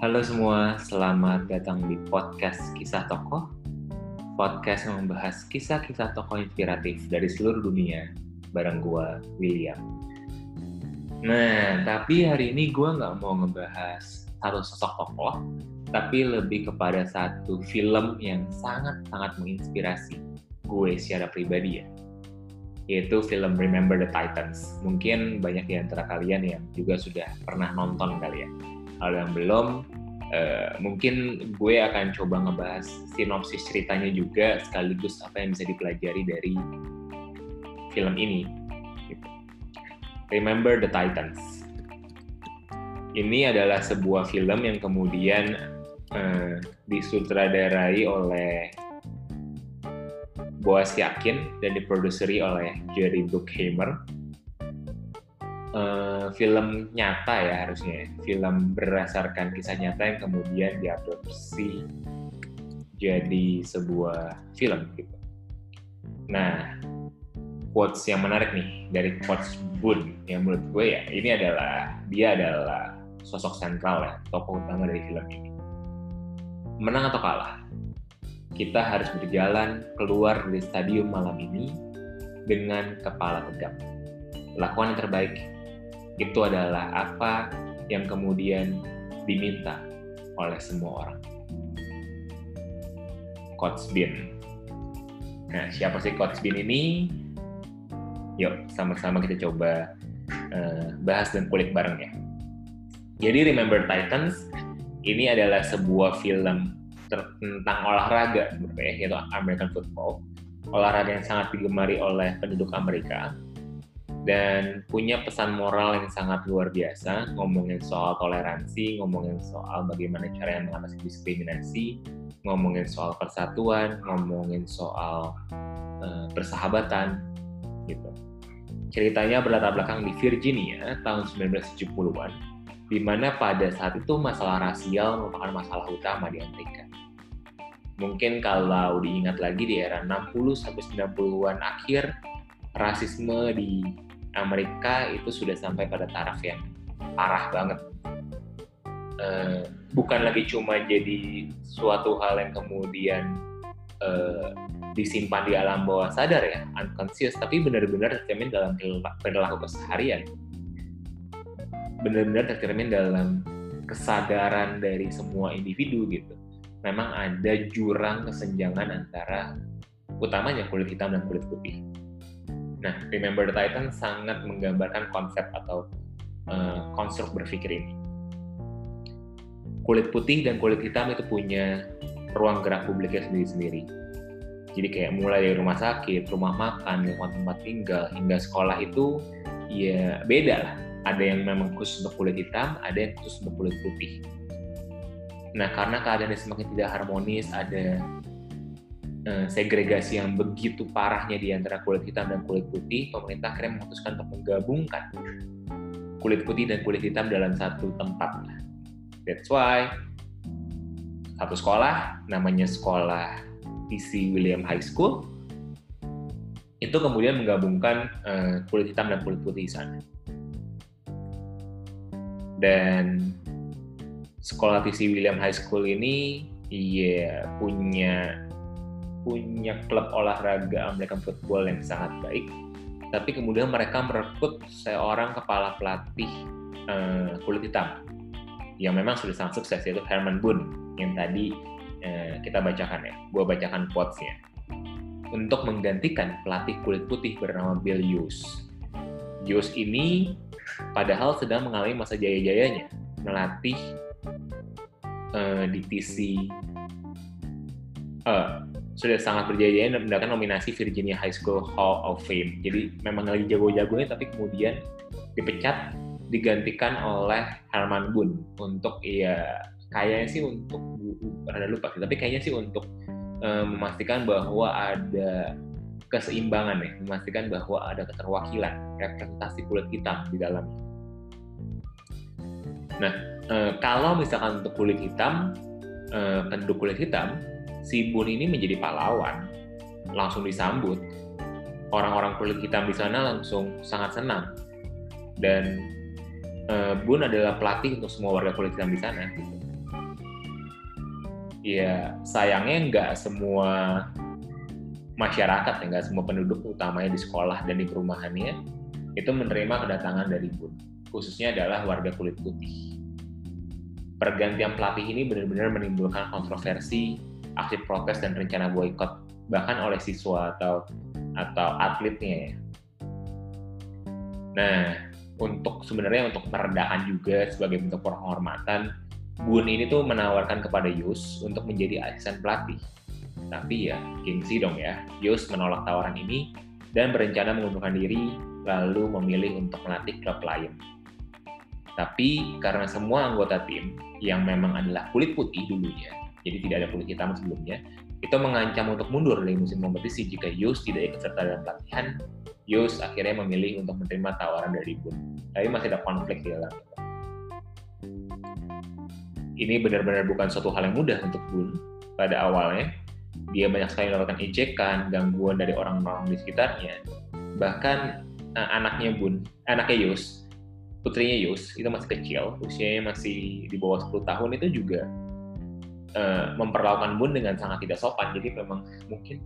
Halo semua, selamat datang di podcast Kisah Tokoh. Podcast yang membahas kisah-kisah tokoh inspiratif dari seluruh dunia bareng gua, William. Nah, tapi hari ini gua nggak mau ngebahas satu sosok tokoh, tapi lebih kepada satu film yang sangat-sangat menginspirasi gue secara pribadi ya yaitu film Remember the Titans. Mungkin banyak di antara kalian yang juga sudah pernah nonton kali ya. Kalau yang belum, uh, mungkin gue akan coba ngebahas sinopsis ceritanya juga sekaligus apa yang bisa dipelajari dari film ini. Gitu. Remember the Titans. Ini adalah sebuah film yang kemudian uh, disutradarai oleh Boaz Yakin dan diproduseri oleh Jerry Bruckheimer. Uh, film nyata ya harusnya, film berdasarkan kisah nyata yang kemudian diadopsi jadi sebuah film gitu. Nah, quotes yang menarik nih dari quotes Boone yang menurut gue ya ini adalah dia adalah sosok sentral ya tokoh utama dari film ini. Menang atau kalah, kita harus berjalan keluar dari stadium malam ini dengan kepala tegak. Lakukan yang terbaik. Itu adalah apa yang kemudian diminta oleh semua orang. Coach Bean. Nah, siapa sih Coach Bean ini? Yuk, sama-sama kita coba uh, bahas dan kulik bareng ya. Jadi Remember Titans ini adalah sebuah film tentang olahraga ya, yaitu American football olahraga yang sangat digemari oleh penduduk Amerika dan punya pesan moral yang sangat luar biasa ngomongin soal toleransi ngomongin soal bagaimana cara yang mengatasi diskriminasi ngomongin soal persatuan ngomongin soal uh, persahabatan gitu. Ceritanya berlatar belakang di Virginia tahun 1970-an di mana pada saat itu masalah rasial merupakan masalah utama di Amerika. Mungkin kalau diingat lagi di era 60 sampai 90-an akhir rasisme di Amerika itu sudah sampai pada taraf yang parah banget. Uh, bukan lagi cuma jadi suatu hal yang kemudian uh, disimpan di alam bawah sadar ya, unconscious, tapi benar-benar tercermin dalam perilaku keseharian. Benar-benar tercermin dalam kesadaran dari semua individu gitu memang ada jurang kesenjangan antara utamanya kulit hitam dan kulit putih. Nah, Remember the Titan sangat menggambarkan konsep atau uh, konstruk berpikir ini. Kulit putih dan kulit hitam itu punya ruang gerak publiknya sendiri-sendiri. Jadi kayak mulai dari rumah sakit, rumah makan, lingkungan tempat tinggal, hingga sekolah itu ya beda lah. Ada yang memang khusus untuk kulit hitam, ada yang khusus untuk kulit putih Nah, karena keadaan semakin tidak harmonis, ada uh, segregasi yang begitu parahnya di antara kulit hitam dan kulit putih, pemerintah akhirnya memutuskan untuk menggabungkan kulit putih dan kulit hitam dalam satu tempat. That's why satu sekolah, namanya sekolah PC William High School, itu kemudian menggabungkan uh, kulit hitam dan kulit putih sana. Dan sekolah TC William High School ini iya punya punya klub olahraga American football yang sangat baik tapi kemudian mereka merekrut seorang kepala pelatih uh, kulit hitam yang memang sudah sangat sukses yaitu Herman Boone yang tadi uh, kita bacakan ya gue bacakan quotesnya. Untuk menggantikan pelatih kulit putih bernama Bill Hughes. Hughes ini padahal sedang mengalami masa jaya-jayanya melatih uh, di TC sudah sangat berjaya dan mendapatkan nominasi Virginia High School Hall of Fame. Jadi memang lagi jago-jagonya tapi kemudian dipecat digantikan oleh Herman Boone untuk ya kayaknya sih untuk ada lupa sih tapi kayaknya sih untuk um, memastikan bahwa ada keseimbangan ya memastikan bahwa ada keterwakilan representasi kulit hitam di dalamnya. Nah Eh, kalau misalkan untuk kulit hitam, uh, penduduk kulit hitam, si Bun ini menjadi pahlawan, langsung disambut. Orang-orang kulit hitam di sana langsung sangat senang. Dan uh, Bun adalah pelatih untuk semua warga kulit hitam di sana. Gitu. ya sayangnya nggak semua masyarakat ya nggak semua penduduk utamanya di sekolah dan di perumahannya itu menerima kedatangan dari Bun khususnya adalah warga kulit putih pergantian pelatih ini benar-benar menimbulkan kontroversi aksi protes dan rencana boykot bahkan oleh siswa atau atau atletnya ya. Nah, untuk sebenarnya untuk meredakan juga sebagai bentuk penghormatan, Bun ini tuh menawarkan kepada Yus untuk menjadi asisten pelatih. Tapi ya, gengsi dong ya. Yus menolak tawaran ini dan berencana mengundurkan diri lalu memilih untuk melatih klub lain. Tapi karena semua anggota tim yang memang adalah kulit putih dulunya, jadi tidak ada kulit hitam sebelumnya, itu mengancam untuk mundur dari musim kompetisi jika Yus tidak ikut serta dalam pelatihan. Yus akhirnya memilih untuk menerima tawaran dari Bun. Tapi masih ada konflik di dalam Ini benar-benar bukan suatu hal yang mudah untuk Bun pada awalnya. Dia banyak sekali melakukan ejekan, gangguan dari orang-orang di sekitarnya. Bahkan uh, anaknya Bun, anaknya Yus, putrinya Yus, itu masih kecil, usianya masih di bawah 10 tahun, itu juga uh, memperlakukan Bun dengan sangat tidak sopan. Jadi memang mungkin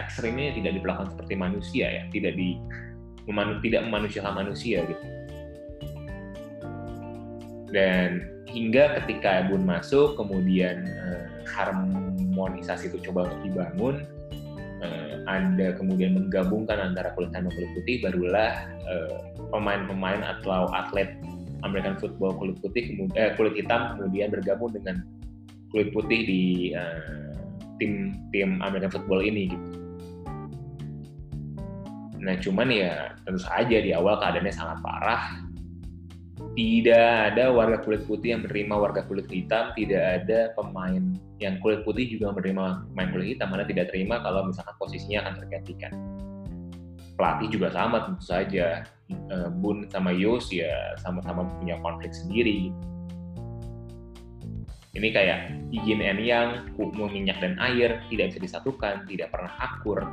ekstrimnya tidak diperlakukan seperti manusia ya, tidak di memanu, tidak memanusiakan manusia gitu. Dan hingga ketika Bun masuk, kemudian uh, harmonisasi itu coba untuk dibangun, uh, ada kemudian menggabungkan antara kulit hitam dan kulit putih, barulah pemain-pemain uh, atau atlet American football kulit putih kemudian eh, kulit hitam kemudian bergabung dengan kulit putih di uh, tim tim American football ini gitu. Nah cuman ya tentu saja di awal keadaannya sangat parah. Tidak ada warga kulit putih yang menerima warga kulit hitam, tidak ada pemain yang kulit putih juga menerima pemain kulit hitam, mana tidak terima kalau misalkan posisinya akan tergantikan. Pelatih juga sama tentu saja. Eh, Bun sama Yos ya sama-sama punya konflik sendiri ini kayak yin and yang, minyak dan air, tidak bisa disatukan, tidak pernah akur,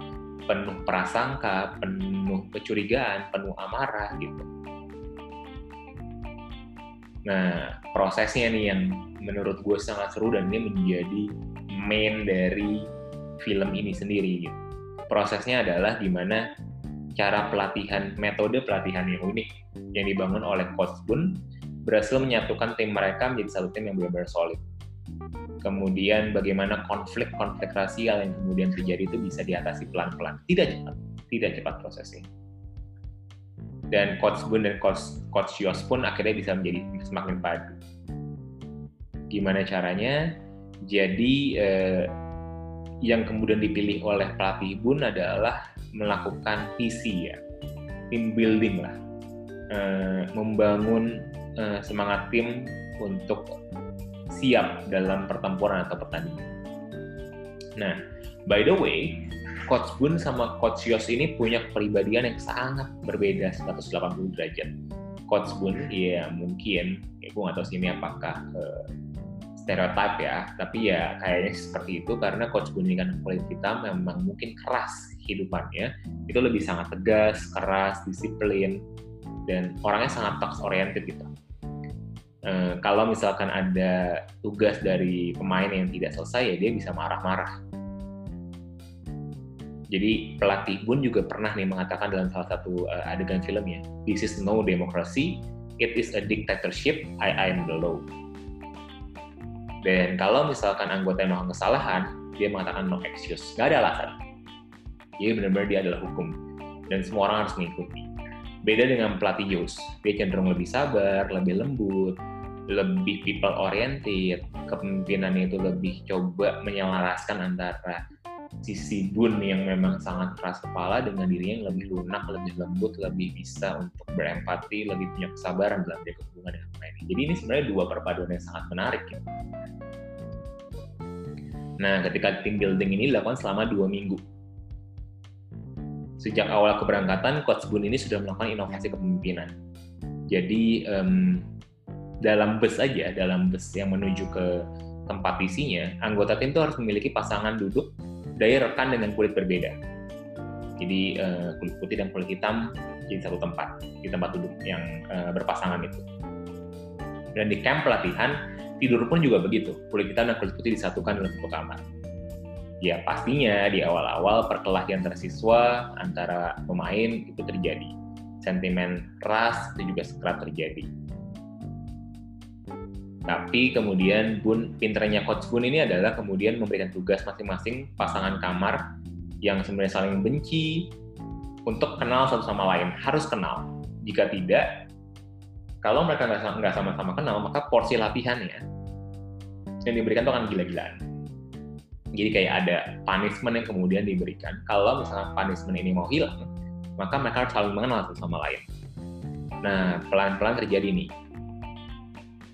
penuh prasangka, penuh kecurigaan, penuh amarah gitu. Nah, prosesnya nih yang menurut gue sangat seru dan ini menjadi main dari film ini sendiri gitu. Prosesnya adalah gimana cara pelatihan, metode pelatihan yang unik yang dibangun oleh Coach Bun berhasil menyatukan tim mereka menjadi satu tim yang benar-benar solid. Kemudian bagaimana konflik-konflik rasial yang kemudian terjadi itu bisa diatasi pelan-pelan, tidak cepat, tidak cepat prosesnya. Dan Coach Bun dan Coach, Coach Yos pun akhirnya bisa menjadi semakin padu. Gimana caranya? Jadi eh, yang kemudian dipilih oleh pelatih Bun adalah melakukan visi ya, team building lah, eh, membangun uh, semangat tim untuk siap dalam pertempuran atau pertandingan. Nah, by the way, Coach Bun sama Coach Yos ini punya kepribadian yang sangat berbeda 180 derajat. Coach Bun, ya mungkin, ya gue nggak tahu sini apakah uh, stereotip ya, tapi ya kayaknya seperti itu karena Coach Bun ini kan kulit hitam memang mungkin keras kehidupannya, itu lebih sangat tegas, keras, disiplin, dan orangnya sangat task oriented gitu. Uh, kalau misalkan ada tugas dari pemain yang tidak selesai ya dia bisa marah-marah. Jadi pelatih Bun juga pernah nih mengatakan dalam salah satu uh, adegan filmnya, "This is no democracy, it is a dictatorship. I am the law." Dan kalau misalkan anggota yang melakukan kesalahan, dia mengatakan no excuse, nggak ada alasan. Jadi benar-benar dia adalah hukum dan semua orang harus mengikuti. Beda dengan pelatih Yus, dia cenderung lebih sabar, lebih lembut, lebih people oriented, kepemimpinannya itu lebih coba menyelaraskan antara sisi Bun yang memang sangat keras kepala dengan dirinya yang lebih lunak, lebih lembut, lebih bisa untuk berempati, lebih punya kesabaran dalam dia hubungan dengan pemain. Jadi ini sebenarnya dua perpaduan yang sangat menarik. Ya. Nah, ketika tim building ini dilakukan selama dua minggu, sejak awal keberangkatan, Coach Bun ini sudah melakukan inovasi kepemimpinan. Jadi um, dalam bus aja, dalam bus yang menuju ke tempat isinya, anggota tim itu harus memiliki pasangan duduk dari rekan dengan kulit berbeda. Jadi uh, kulit putih dan kulit hitam di satu tempat, di tempat duduk yang uh, berpasangan itu. Dan di camp pelatihan, tidur pun juga begitu. Kulit hitam dan kulit putih disatukan dalam satu kamar. Ya pastinya di awal-awal perkelahian tersiswa antara pemain itu terjadi. Sentimen ras itu juga sekerap terjadi. Tapi kemudian Bun, pinternya Coach Bun ini adalah kemudian memberikan tugas masing-masing pasangan kamar yang sebenarnya saling benci untuk kenal satu sama lain. Harus kenal. Jika tidak, kalau mereka nggak sama-sama kenal, maka porsi latihannya yang diberikan itu akan gila-gilaan. Jadi kayak ada punishment yang kemudian diberikan. Kalau misalnya punishment ini mau hilang, maka mereka harus saling mengenal satu sama lain. Nah, pelan-pelan terjadi nih.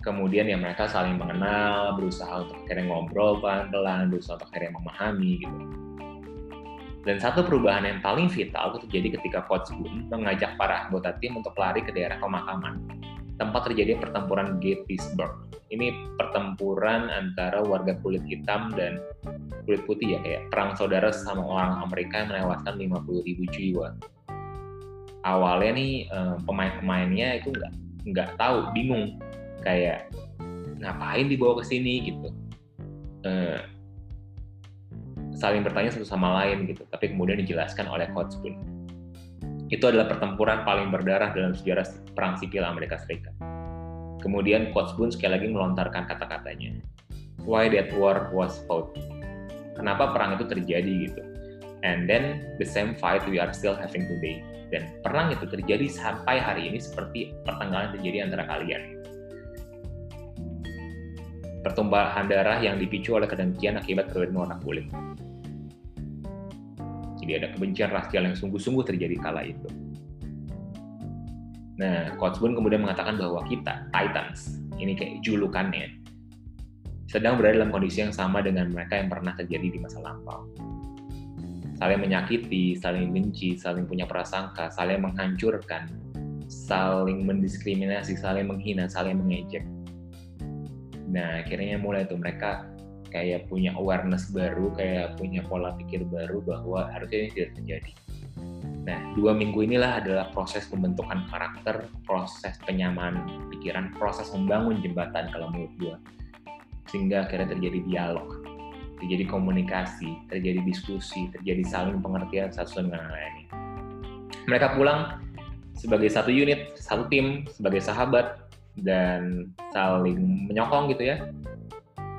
Kemudian ya mereka saling mengenal, berusaha untuk akhirnya ngobrol pelan-pelan, berusaha untuk akhirnya memahami gitu. Dan satu perubahan yang paling vital itu terjadi ketika Coach Boone mengajak para anggota tim untuk lari ke daerah pemakaman tempat terjadi pertempuran Gettysburg. Ini pertempuran antara warga kulit hitam dan kulit putih ya, kayak perang saudara sama orang Amerika yang melewaskan 50 ribu jiwa. Awalnya nih eh, pemain-pemainnya itu nggak nggak tahu, bingung, kayak ngapain dibawa ke sini gitu. Eh, saling bertanya satu sama lain gitu, tapi kemudian dijelaskan oleh Coach Boone itu adalah pertempuran paling berdarah dalam sejarah perang sipil Amerika Serikat. Kemudian Coach Boone sekali lagi melontarkan kata-katanya. Why that war was fought? Kenapa perang itu terjadi gitu? And then the same fight we are still having today. Dan perang itu terjadi sampai hari ini seperti pertengkaran terjadi antara kalian. Pertumpahan darah yang dipicu oleh kedengkian akibat perbedaan warna kulit. Jadi ada kebencian rasial yang sungguh-sungguh terjadi kala itu. Nah, Coach Boone kemudian mengatakan bahwa kita, Titans, ini kayak julukannya, sedang berada dalam kondisi yang sama dengan mereka yang pernah terjadi di masa lampau. Saling menyakiti, saling benci, saling punya prasangka, saling menghancurkan, saling mendiskriminasi, saling menghina, saling mengejek. Nah, akhirnya mulai tuh mereka kayak punya awareness baru, kayak punya pola pikir baru bahwa harusnya ini tidak terjadi. Nah, dua minggu inilah adalah proses pembentukan karakter, proses penyamaan pikiran, proses membangun jembatan kalau menurut gue. Sehingga akhirnya terjadi dialog, terjadi komunikasi, terjadi diskusi, terjadi saling pengertian satu dengan lainnya. Mereka pulang sebagai satu unit, satu tim, sebagai sahabat, dan saling menyokong gitu ya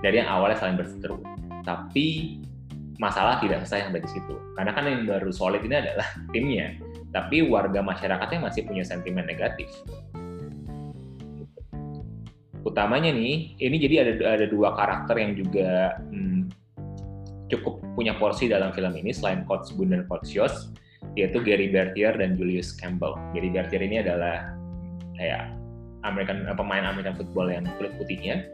dari yang awalnya saling berseteru. Tapi masalah tidak selesai sampai di situ. Karena kan yang baru solid ini adalah timnya, tapi warga masyarakatnya masih punya sentimen negatif. Utamanya nih, ini jadi ada ada dua karakter yang juga hmm, cukup punya porsi dalam film ini selain Coach Boone dan Coach Josh, yaitu Gary Bertier dan Julius Campbell. Gary Bertier ini adalah kayak American pemain American football yang kulit putihnya,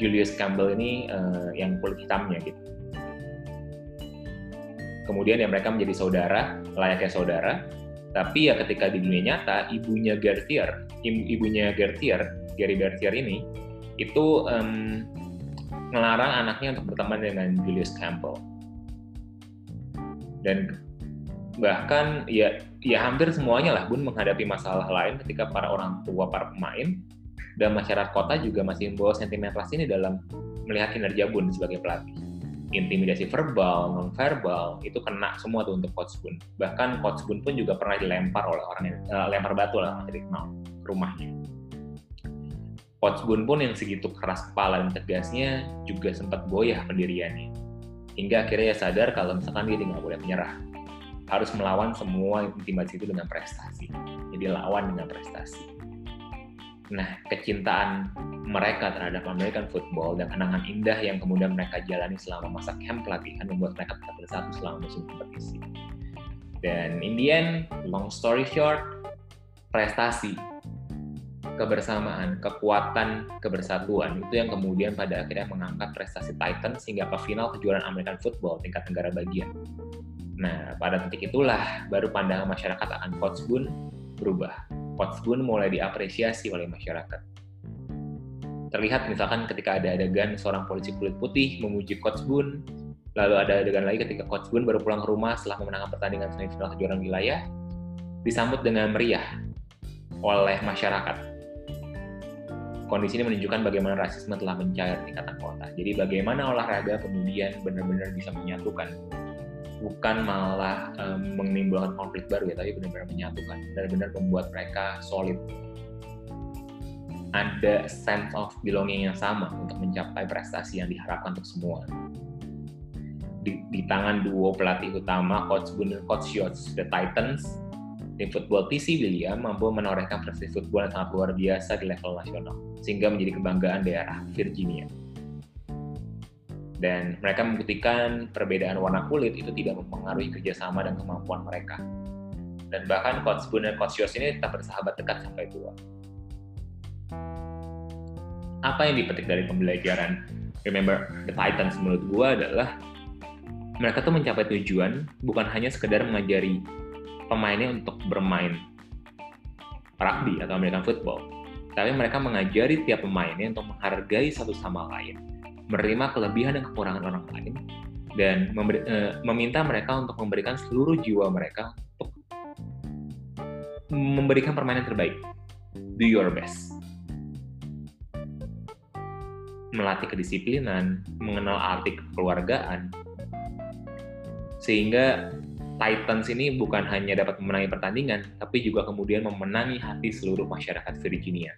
Julius Campbell ini uh, yang kulit hitamnya gitu. Kemudian ya mereka menjadi saudara, layaknya saudara, tapi ya ketika di dunia nyata ibunya Gertier, ibunya Gertier, Gary Gertier ini itu um, ngelarang anaknya untuk berteman dengan Julius Campbell. Dan bahkan ya ya hampir semuanya lah Bun menghadapi masalah lain ketika para orang tua para pemain dan masyarakat kota juga masih membawa sentimen ras ini dalam melihat kinerja Bun sebagai pelatih. Intimidasi verbal, non-verbal, itu kena semua tuh untuk Coach Bun. Bahkan Coach Bun pun juga pernah dilempar oleh orang yang uh, lempar batu lah jadi dikenal rumahnya. Coach Bun pun yang segitu keras kepala dan tegasnya juga sempat goyah pendiriannya. Hingga akhirnya ya sadar kalau misalkan dia nggak boleh menyerah. Harus melawan semua intimidasi itu dengan prestasi. Jadi lawan dengan prestasi Nah, kecintaan mereka terhadap American football dan kenangan indah yang kemudian mereka jalani selama masa camp pelatihan membuat mereka tetap bersatu selama musim kompetisi. Dan in the end, long story short, prestasi, kebersamaan, kekuatan, kebersatuan itu yang kemudian pada akhirnya mengangkat prestasi Titans hingga ke final kejuaraan American football tingkat negara bagian. Nah, pada titik itulah baru pandangan masyarakat akan Coach Boone berubah Coach Boone mulai diapresiasi oleh masyarakat. Terlihat misalkan ketika ada adegan seorang polisi kulit putih memuji Coach Boone, lalu ada adegan lagi ketika Coach Boone baru pulang ke rumah setelah memenangkan pertandingan semifinal kejuaraan wilayah, disambut dengan meriah oleh masyarakat. kondisi ini menunjukkan bagaimana rasisme telah mencair tingkatan kota. Jadi bagaimana olahraga kemudian benar-benar bisa menyatukan, bukan malah um, menimbulkan konflik baru ya, tapi benar-benar menyatukan, benar-benar membuat mereka solid. Ada sense of belonging yang sama untuk mencapai prestasi yang diharapkan untuk semua. Di, di tangan duo pelatih utama, Coach Boone Coach Yots, The Titans, tim football TC William mampu menorehkan prestasi football yang sangat luar biasa di level nasional, sehingga menjadi kebanggaan daerah Virginia. Dan mereka membuktikan perbedaan warna kulit itu tidak mempengaruhi kerjasama dan kemampuan mereka. Dan bahkan Coach Boone dan Coach Yos ini tetap bersahabat dekat sampai tua. Apa yang dipetik dari pembelajaran Remember the Titans menurut gue adalah mereka tuh mencapai tujuan bukan hanya sekedar mengajari pemainnya untuk bermain rugby atau American football, tapi mereka mengajari tiap pemainnya untuk menghargai satu sama lain, menerima kelebihan dan kekurangan orang lain, dan memberi, e, meminta mereka untuk memberikan seluruh jiwa mereka untuk memberikan permainan terbaik. Do your best. Melatih kedisiplinan, mengenal arti kekeluargaan, sehingga Titans ini bukan hanya dapat memenangi pertandingan, tapi juga kemudian memenangi hati seluruh masyarakat Virginia.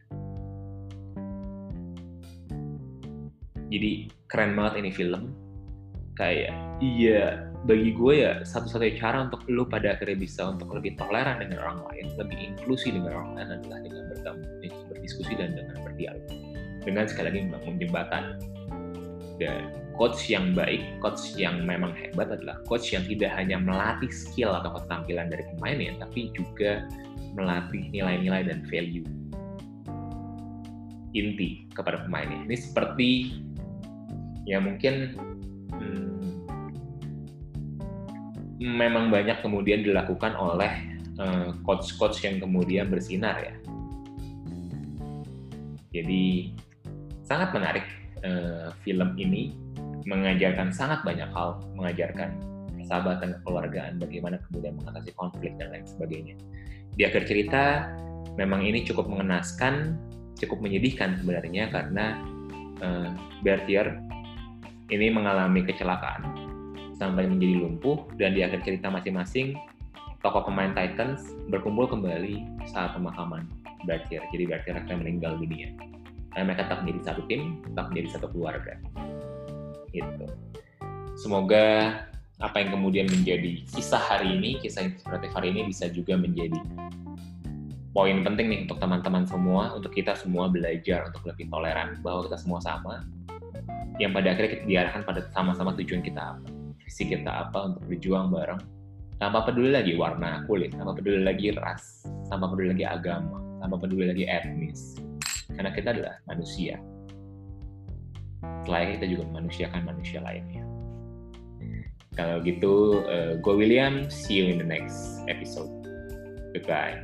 Jadi keren banget ini film. Kayak iya bagi gue ya satu-satunya cara untuk lu pada akhirnya bisa untuk lebih toleran dengan orang lain, lebih inklusi dengan orang lain adalah dengan bertemu, berdiskusi dan dengan berdialog. Dengan sekali lagi membangun jembatan dan coach yang baik, coach yang memang hebat adalah coach yang tidak hanya melatih skill atau keterampilan dari pemainnya, tapi juga melatih nilai-nilai dan value inti kepada pemainnya. Ini seperti ya mungkin hmm, memang banyak kemudian dilakukan oleh uh, coach-coach yang kemudian bersinar ya. Jadi sangat menarik uh, film ini mengajarkan sangat banyak hal, mengajarkan persahabatan kekeluargaan, bagaimana kemudian mengatasi konflik dan lain sebagainya. Di akhir cerita, memang ini cukup mengenaskan, cukup menyedihkan sebenarnya karena uh, Bertier ini mengalami kecelakaan sampai menjadi lumpuh dan di akhir cerita masing-masing tokoh pemain Titans berkumpul kembali saat pemakaman Bertier. Jadi Bertier akan meninggal dunia. Dan mereka tetap menjadi satu tim, tetap menjadi satu keluarga gitu. Semoga apa yang kemudian menjadi kisah hari ini, kisah inspiratif hari ini bisa juga menjadi poin penting nih untuk teman-teman semua, untuk kita semua belajar untuk lebih toleran bahwa kita semua sama, yang pada akhirnya kita diarahkan pada sama-sama tujuan kita apa, visi kita apa untuk berjuang bareng, tanpa peduli lagi warna kulit, tanpa peduli lagi ras, tanpa peduli lagi agama, tanpa peduli lagi etnis, karena kita adalah manusia selain kita juga memanusiakan manusia lainnya. Kalau gitu, uh, gue William, see you in the next episode. Goodbye.